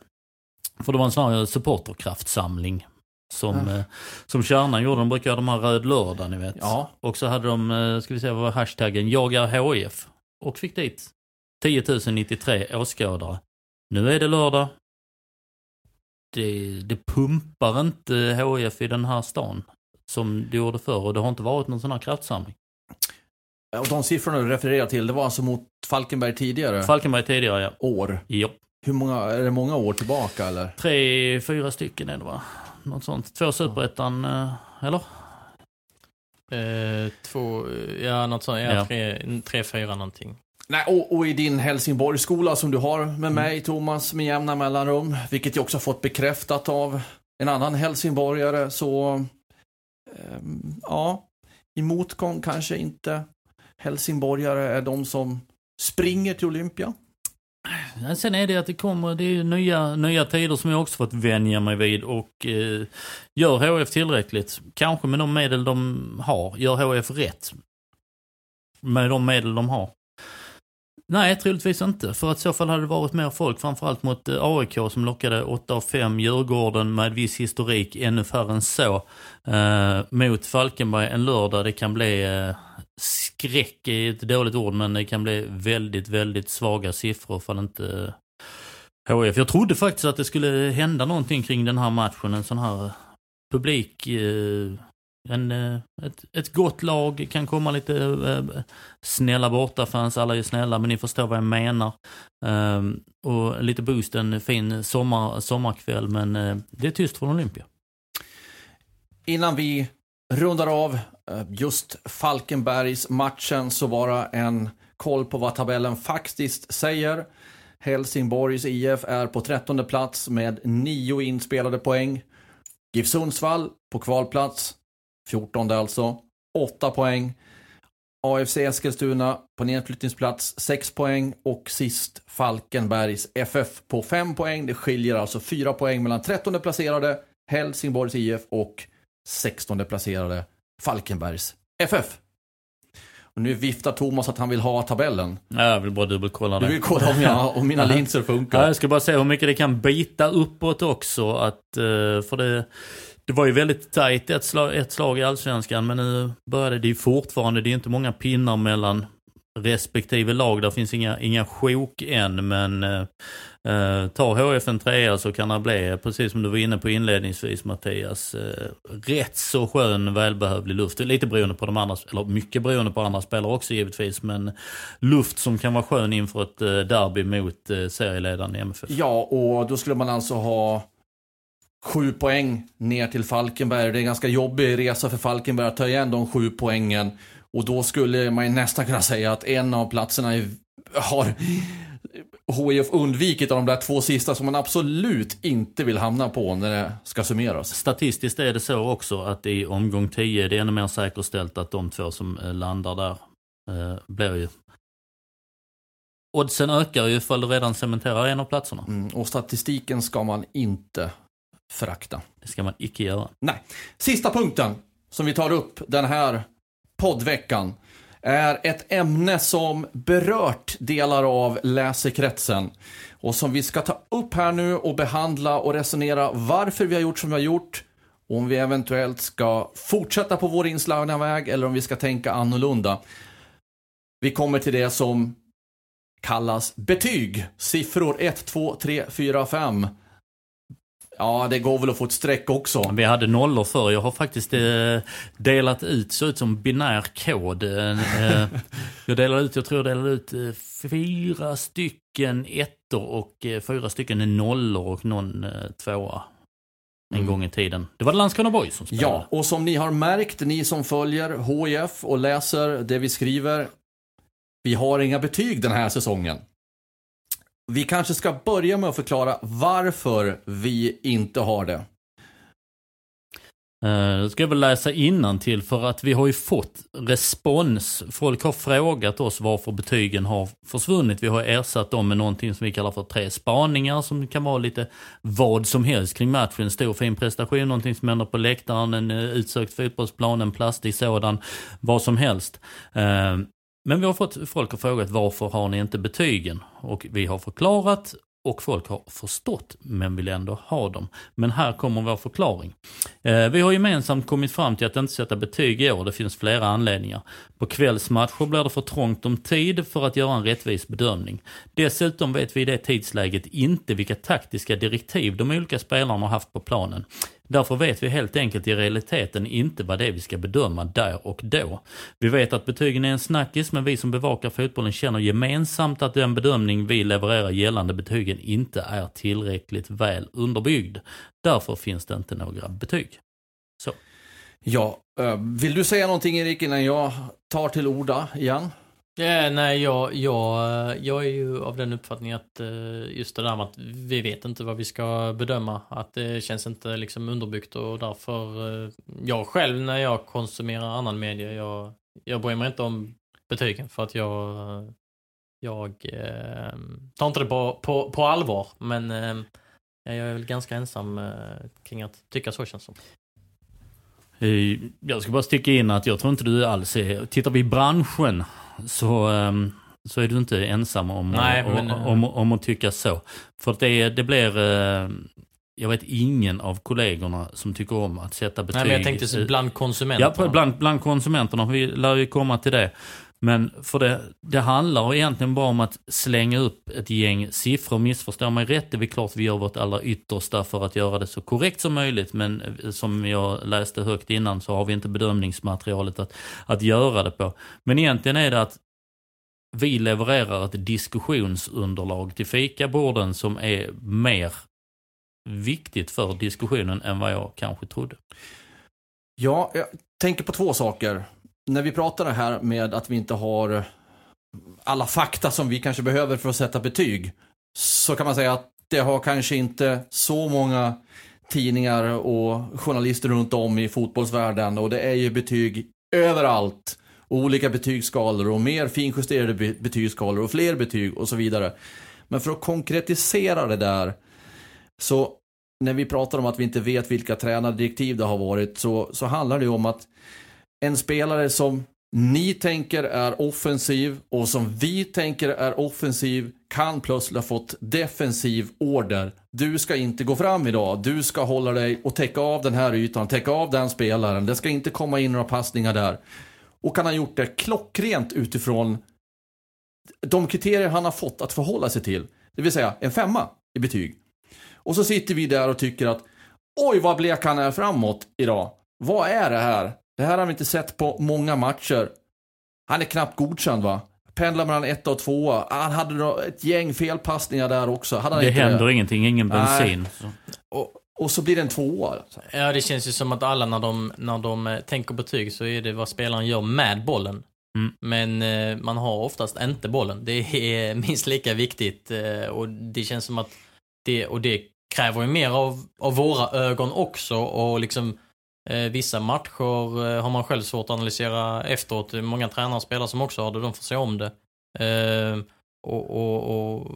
För det var en sån här supporterkraftsamling som, Ja. eh, som Kärnan gjorde. De brukar ha de här röd lördag ni vet. Ja. Och så hade de, eh, ska vi se vad var hashtaggen, jagar HIF. Och fick dit 10 093 åskådare. Nu är det lördag. Det, det pumpar inte HIF i den här stan som det gjorde förr och det har inte varit någon sån här kraftsamling. Och de siffrorna du refererar till, det var alltså mot Falkenberg tidigare Falkenberg tidigare ja. år. Ja. Hur många, är det många år tillbaka eller? Tre, fyra stycken är det va? Något sånt. Två superettan, eh, eller? Eh, två, ja något sånt. Ja, Ja. Tre, tre, fyra någonting. Nej, och, och i din Helsingborgsskola som du har med mig Thomas med jämna mellanrum, vilket jag också har fått bekräftat av en annan helsingborgare, så Ehm, ja, i motgång kanske inte helsingborgare är de som springer till Olympia. Sen är det att det kommer, det är ju nya, nya tider som jag också fått vänja mig vid och eh, gör HF tillräckligt, kanske med de medel de har, gör HF rätt, med de medel de har. Nej, troligtvis inte. För att i så fall hade det varit mer folk, framförallt mot eh, AIK som lockade 8 av 5, Djurgården med viss historik, ännu färre än så. Eh, mot Falkenberg en lördag, det kan bli eh, skräck i ett dåligt ord, men det kan bli väldigt, väldigt svaga siffror för inte eh, HF. Jag trodde faktiskt att det skulle hända någonting kring den här matchen, en sån här publik eh, en, eh, ett, ett gott lag, kan komma lite äh, snälla bortafans, alla är snälla men ni förstår vad jag menar. Ähm, och lite boost, en fin sommar, sommarkväll men äh, det är tyst från Olympia. Innan vi rundar av just Falkenbergs matchen så bara en koll på vad tabellen faktiskt säger. Helsingborgs IF är på trettonde plats med nio inspelade poäng. GIF Sundsvall på kvalplats 14 alltså. 8 poäng. AFC Eskilstuna på nedflyttningsplats 6 poäng och sist Falkenbergs FF på 5 poäng. Det skiljer alltså 4 poäng mellan 13 placerade Helsingborgs IF och 16 placerade Falkenbergs FF. Och nu viftar Thomas att han vill ha tabellen. Ja, jag vill bara dubbelkolla det. Du vill kolla om, jag, [laughs] om mina linser funkar. Ja, jag ska bara se hur mycket det kan bita uppåt också. Att, eh, för det det var ju väldigt tajt ett slag, ett slag i Allsvenskan, men nu började det ju fortfarande, det är inte många pinnar mellan respektive lag. Där finns inga, inga sjok än, men eh, eh tar HF en trea så kan det bli, precis som du var inne på inledningsvis Mattias, eh, rätt så skön välbehövlig luft. Lite beroende på de andra, eller mycket beroende på andra spelare också givetvis, men luft som kan vara skön inför ett eh, derby mot eh, serieledaren i MFF. Ja, och då skulle man alltså ha sju poäng ner till Falkenberg. Det är en ganska jobbig resa för Falkenberg att ta igen de sju poängen. Och då skulle man nästan kunna säga att en av platserna är, har HIF undvikit av de där två sista som man absolut inte vill hamna på när det ska summeras. Statistiskt är det så också att i omgång 10 är det ännu mer säkerställt att de två som eh, landar där eh, blir ju Oddsen ökar ju ifall du redan cementerar en av platserna. Mm, och statistiken ska man inte förakta. Det ska man icke göra. Nej. Sista punkten som vi tar upp den här poddveckan är ett ämne som berört delar av läsekretsen och som vi ska ta upp här nu och behandla och resonera varför vi har gjort som vi har gjort om vi eventuellt ska fortsätta på vår inslagna väg eller om vi ska tänka annorlunda. Vi kommer till det som kallas betyg. Siffror 1, 2, 3, 4, 5. Ja, det går väl att få ett streck också. Vi hade nollor förr. Jag har faktiskt eh, delat ut, så ut som binär kod. Eh, jag delade ut, jag tror jag delade ut eh, fyra stycken ettor och eh, fyra stycken nollor och någon eh, tvåa. En mm. gång i tiden. Det var Landskrona Boys som spelade. Ja, och som ni har märkt, ni som följer HIF och läser det vi skriver. Vi har inga betyg den här säsongen. Vi kanske ska börja med att förklara varför vi inte har det. Eh, då ska jag väl läsa innan till för att vi har ju fått respons. Folk har frågat oss varför betygen har försvunnit. Vi har ersatt dem med någonting som vi kallar för tre spaningar som kan vara lite vad som helst kring matchen. En Stor fin prestation, någonting som händer på läktaren, en eh, utsökt fotbollsplan, en plastig sådan, vad som helst. Eh, men vi har fått folk att fråga varför har ni inte betygen? Och vi har förklarat och folk har förstått men vill ändå ha dem. Men här kommer vår förklaring. Eh, vi har gemensamt kommit fram till att inte sätta betyg i år, det finns flera anledningar. På kvällsmatcher blir det för trångt om tid för att göra en rättvis bedömning. Dessutom vet vi i det tidsläget inte vilka taktiska direktiv de olika spelarna har haft på planen. Därför vet vi helt enkelt i realiteten inte vad det är vi ska bedöma där och då. Vi vet att betygen är en snackis, men vi som bevakar fotbollen känner gemensamt att den bedömning vi levererar gällande betygen inte är tillräckligt väl underbyggd. Därför finns det inte några betyg. Så. Ja, eh, vill du säga någonting Erik innan jag tar till orda igen? Ja, nej, jag, jag, jag är ju av den uppfattningen att eh, just det där med att vi vet inte vad vi ska bedöma, att det känns inte liksom underbyggt och därför, eh, jag själv när jag konsumerar annan media, jag, jag bryr mig inte om betygen för att jag, jag eh, tar inte det på, på, på allvar, men eh, jag är väl ganska ensam eh, kring att tycka så känns det som. Jag ska bara sticka in att jag tror inte du alls är, tittar vi i branschen så, ehm, så är du inte ensam om, Nej, om, men- om, om att tycka så. För att det, det blir... eh, Jag vet ingen av kollegorna som tycker om att sätta betyg. Nej, men jag tänkte eh, bland konsumenterna. Ja, bland, bland konsumenterna. Vi lär ju komma till det. Men för det, det handlar egentligen bara om att slänga upp ett gäng siffror. Missförstå mig rätt, det är väl klart vi gör vårt allra yttersta för att göra det så korrekt som möjligt. Men eh, som jag läste högt innan så har vi inte bedömningsmaterialet att, att göra det på. Men egentligen är det att vi levererar ett diskussionsunderlag till fikaborden som är mer viktigt för diskussionen än vad jag kanske trodde. Ja, jag tänker på två saker. När vi pratar det här med att vi inte har alla fakta som vi kanske behöver för att sätta betyg. Så kan man säga att det har kanske inte så många tidningar och journalister runt om i fotbollsvärlden. Och det är ju betyg överallt. Olika betygsskalor och mer finjusterade betygsskalor och fler betyg och så vidare. Men för att konkretisera det där så när vi pratar om att vi inte vet vilka tränardirektiv det har varit så, så handlar det ju om att en spelare som ni tänker är offensiv och som vi tänker är offensiv kan plötsligt ha fått defensiv order. Du ska inte gå fram idag, du ska hålla dig och täcka av den här ytan, täcka av den spelaren. Det ska inte komma in några passningar där. Och han har gjort det klockrent utifrån de kriterier han har fått att förhålla sig till. Det vill säga en femma i betyg. Och så sitter vi där och tycker att oj vad blek han är framåt idag. Vad är det här? Det här har vi inte sett på många matcher. Han är knappt godkänd va? Pendlar mellan ett och två. Han hade ett gäng felpassningar där också. Hade han Det inte händer ingenting, ingen bensin. Och, och så blir det en tvåa. alltså. Ja, det känns ju som att alla när de, när de eh, tänker betyg så är det vad spelaren gör med bollen. Mm. Men eh, man har oftast inte bollen. Det är [laughs] minst lika viktigt eh, och det känns som att det, och det kräver ju mer av, av våra ögon också och liksom vissa matcher eh, har man själv svårt att analysera efteråt. Det är Många tränare och spelare som också har det, de får se om det. Eh, och, och, och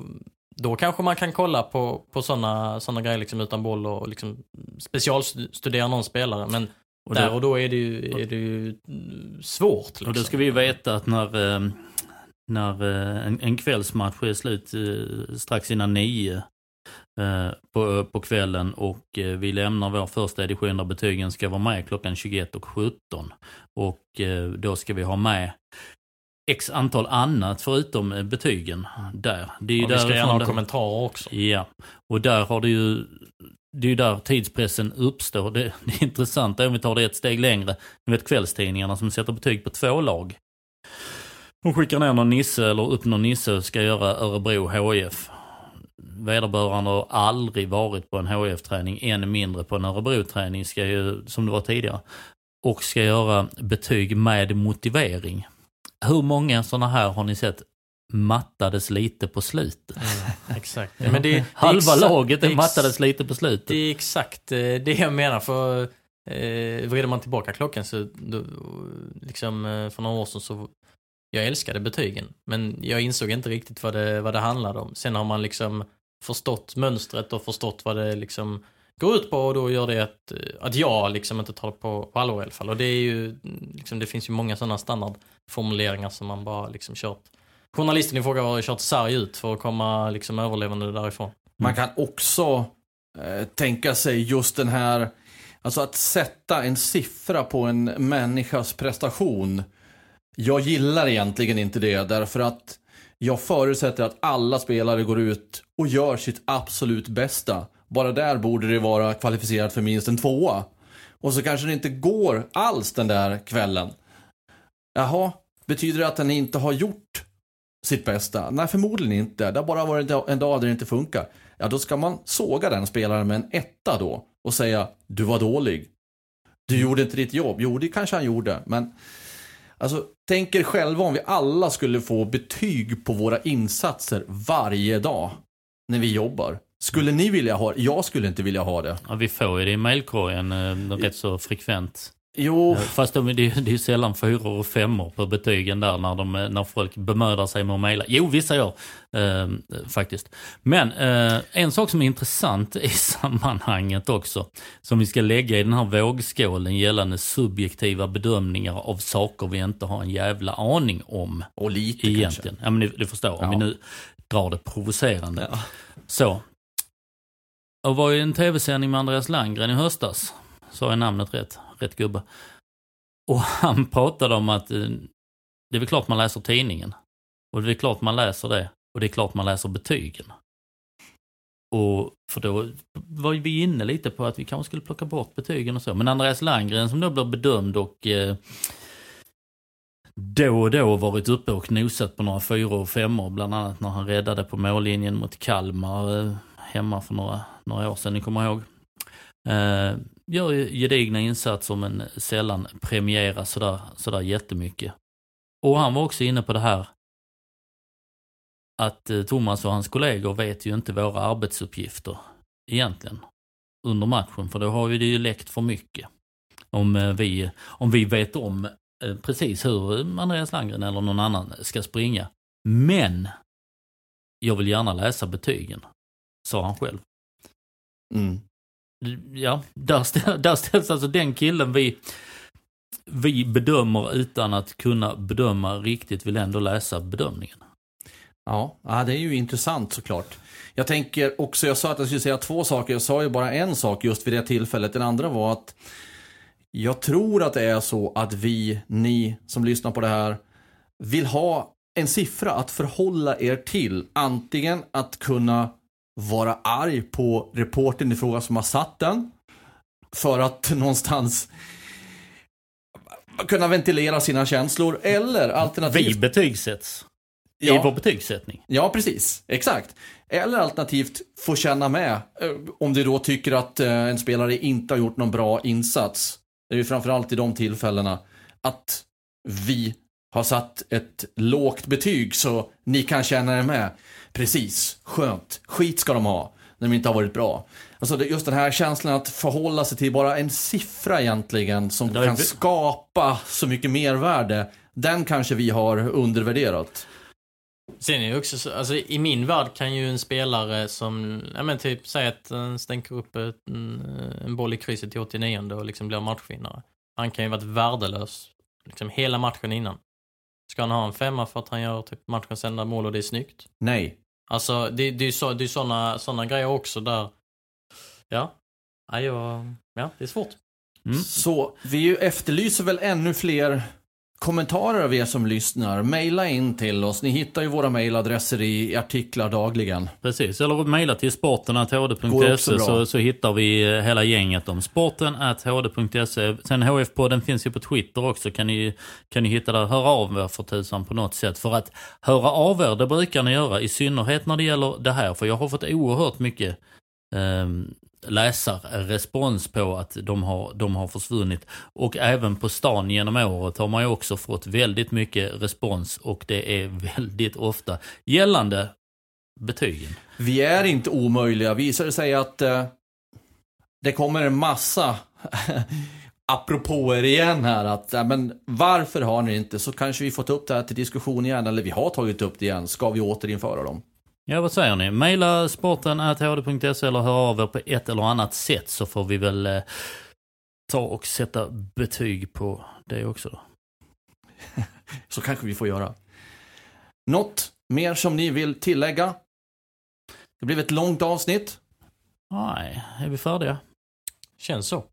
då kanske man kan kolla på, på sådana såna grejer liksom utan boll och liksom specialstudera någon spelare. Men Och där och då är det ju, är det ju svårt. Liksom. Och då ska vi veta att när, eh, när eh, en, en kvällsmatch är slut eh, strax innan nio eh, på, på kvällen och eh, vi lämnar vår första edition där betygen ska vara med klockan 21 och 17. Och eh, då ska vi ha med x antal annat förutom eh, betygen där. Det är ju och vi ska gärna ha det- kommentarer också. Ja, och där har det ju det är ju där tidspressen uppstår. Det, det är om vi tar det ett steg längre. Ni vet kvällstidningarna som sätter betyg på två lag. De skickar ner någon nisse eller upp någon nisse och ska göra Örebro HIF. Vederbörande har aldrig varit på en HIF-träning, än mindre på en Örebro-träning, ska ju, som det var tidigare. Och ska göra betyg med motivering. Hur många sådana här har ni sett mattades lite på slutet? Exakt. Ja, men det, det Halva exakt- laget är mattades lite på slutet. Det är exakt eh, det jag menar. För eh, vrider man tillbaka klockan så, då, liksom eh, för några år sedan så, jag älskade betygen. Men jag insåg inte riktigt vad det, vad det handlade om. Sen har man liksom förstått mönstret och förstått vad det liksom går ut på och då gör det att, eh, att jag liksom inte tar det på, på allvar i alla fall. Och det är ju, mm, liksom, det finns ju många sådana standardformuleringar som man bara liksom kört. Journalisten i fråga har kört sarg ut för att komma liksom överlevande därifrån. Man kan också eh, tänka sig just den här, alltså att sätta en siffra på en människas prestation. Jag gillar egentligen inte det därför att jag förutsätter att alla spelare går ut och gör sitt absolut bästa. Bara där borde det vara kvalificerat för minst en tvåa. Och så kanske det inte går alls den där kvällen. Jaha, betyder det att den inte har gjort sitt bästa? Nej, förmodligen inte. Det har bara varit en dag där det inte funkar. Ja, då ska man såga den spelaren med en etta då och säga du var dålig. Du gjorde inte ditt jobb. Jo, det kanske han gjorde, men alltså tänk er själva om vi alla skulle få betyg på våra insatser varje dag när vi jobbar. Skulle ni vilja ha det? Jag skulle inte vilja ha det. Ja, vi får ju det i mailkorgen eh, rätt så frekvent. Jo, Eh, Fast de, det, är- det ju sällan fyror och femmor på betygen där när, de, eh, när folk bemödar sig med att mejla. Jo, vissa gör eh, faktiskt. Men eh, en sak som är intressant i [laughs] sammanhanget också, som vi ska lägga i den här vågskålen gällande subjektiva bedömningar av saker vi inte har en jävla aning om och lite egentligen. Ja, men du, du förstår, om vi Ja. nu drar det provocerande. Ja. Så. Och var ju en tv-sändning med Andreas Landgren i höstas. Sa jag namnet rätt? Rätt gubbe. Och [laughs] han pratade om att eh, det är väl klart man läser tidningen. Och det är klart man läser det. Och det är klart man läser betygen. Och för då var vi inne lite på att vi kanske skulle plocka bort betygen och så. Men Andreas Landgren som då blir bedömd och eh, då och då varit uppe och nosat på några fyror och femmor. Bland annat när han räddade på mållinjen mot Kalmar eh, hemma för några, några år sedan, ni kommer ihåg. Eh, gör gedigna insatser men sällan premieras sådär, sådär jättemycket. Och han var också inne på det här att eh, Thomas och hans kollegor vet ju inte våra arbetsuppgifter egentligen under matchen för då har ju det ju läckt för mycket. Om eh, vi, om vi vet om eh, precis hur Andreas Landgren eller någon annan ska springa. Men jag vill gärna läsa betygen, sa han själv. Mm. Ja, där, ställ, där ställs alltså den killen vi, vi bedömer utan att kunna bedöma riktigt vill ändå läsa bedömningen. Ja, ja, det är ju intressant såklart. Jag tänker också, jag sa att jag skulle säga två saker. Jag sa ju bara en sak just vid det tillfället. Den andra var att jag tror att det är så att vi, ni som lyssnar på det här, vill ha en siffra att förhålla er till. Antingen att kunna vara arg på reportern i fråga som har satt den. För att [laughs] någonstans kunna ventilera sina känslor. Eller alternativt... Vi betygsätts i Ja. vår betygssättning. Ja, precis. Exakt. Eller alternativt få känna med eh, om du då tycker att eh, en spelare inte har gjort någon bra insats. Det är ju framförallt i de tillfällena att vi har satt ett lågt betyg så ni kan känna er med. Precis, skönt. Skit ska de ha när de inte har varit bra. Alltså just den här känslan att förhålla sig till bara en siffra egentligen som kan vi- skapa så mycket mervärde. Den kanske vi har undervärderat. Sen är det också så, alltså i min värld kan ju en spelare som, ja men typ säg att han stänker upp en, en boll i krysset till 89 och liksom blir matchvinnare. Han kan ju varit värdelös liksom hela matchen innan. Ska han ha en femma för att han gör typ matchens enda mål och det är snyggt? Nej. Alltså det, det är ju så, det är såna, såna grejer också där, ja. Ja, jag, ja, det är svårt. Mm. Så vi ju efterlyser väl ännu fler kommentarer av er som lyssnar. Maila in till oss. Ni hittar ju våra mailadresser i artiklar dagligen. Precis, eller mejla till sporten.hd.se så, så hittar vi eh, hela gänget om sporten.hd.se. Sen HF-podden finns ju på Twitter också, kan ni, kan ni hitta där. Hör av er för tusan på något sätt. För att höra av er, det brukar ni göra, i synnerhet när det gäller det här. För jag har fått oerhört mycket eh, läsarrespons på att de har, de har försvunnit. Och även på stan genom året har man ju också fått väldigt mycket respons och det är väldigt ofta gällande betygen. Vi är inte omöjliga. Visar det sig att eh, det kommer en massa [laughs] apropåer igen här att ja, men varför har ni inte så kanske vi får ta upp det här till diskussion igen eller vi har tagit upp det igen. Ska vi återinföra dem? Ja, vad säger ni? Maila sporten.hd.se eller hör av er på ett eller annat sätt så får vi väl eh, ta och sätta betyg på det också då. [laughs] Så kanske vi får göra. Något mer som ni vill tillägga? Det blev ett långt avsnitt. Nej, är vi färdiga? Känns så.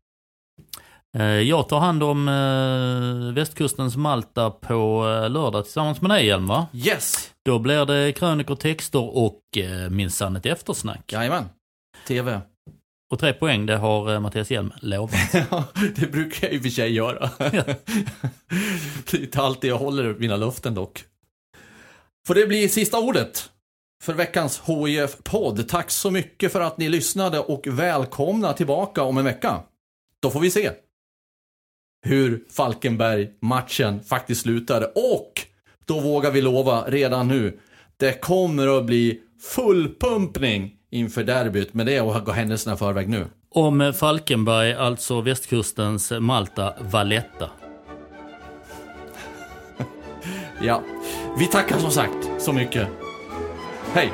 Eh, Jag tar hand om eh, västkustens Malta på eh, lördag tillsammans med dig Hjelm va? Yes! Då blir det krönikor, texter och minsann ett eftersnack. Jajamän. TV. Och tre poäng, det har Mattias Hjelm lovat. [laughs] Ja, det brukar jag i och för sig göra. [laughs] det är inte alltid jag håller mina löften dock. Får det bli sista ordet för veckans HIF-podd. Tack så mycket för att ni lyssnade och välkomna tillbaka om en vecka. Då får vi se hur Falkenberg-matchen faktiskt slutade och då vågar vi lova redan nu. Det kommer att bli full pumpning inför derbyt, men det är att gå händelserna förväg nu. Om Falkenberg, alltså västkustens Malta Valletta. Ja, vi tackar som sagt så mycket. Hej,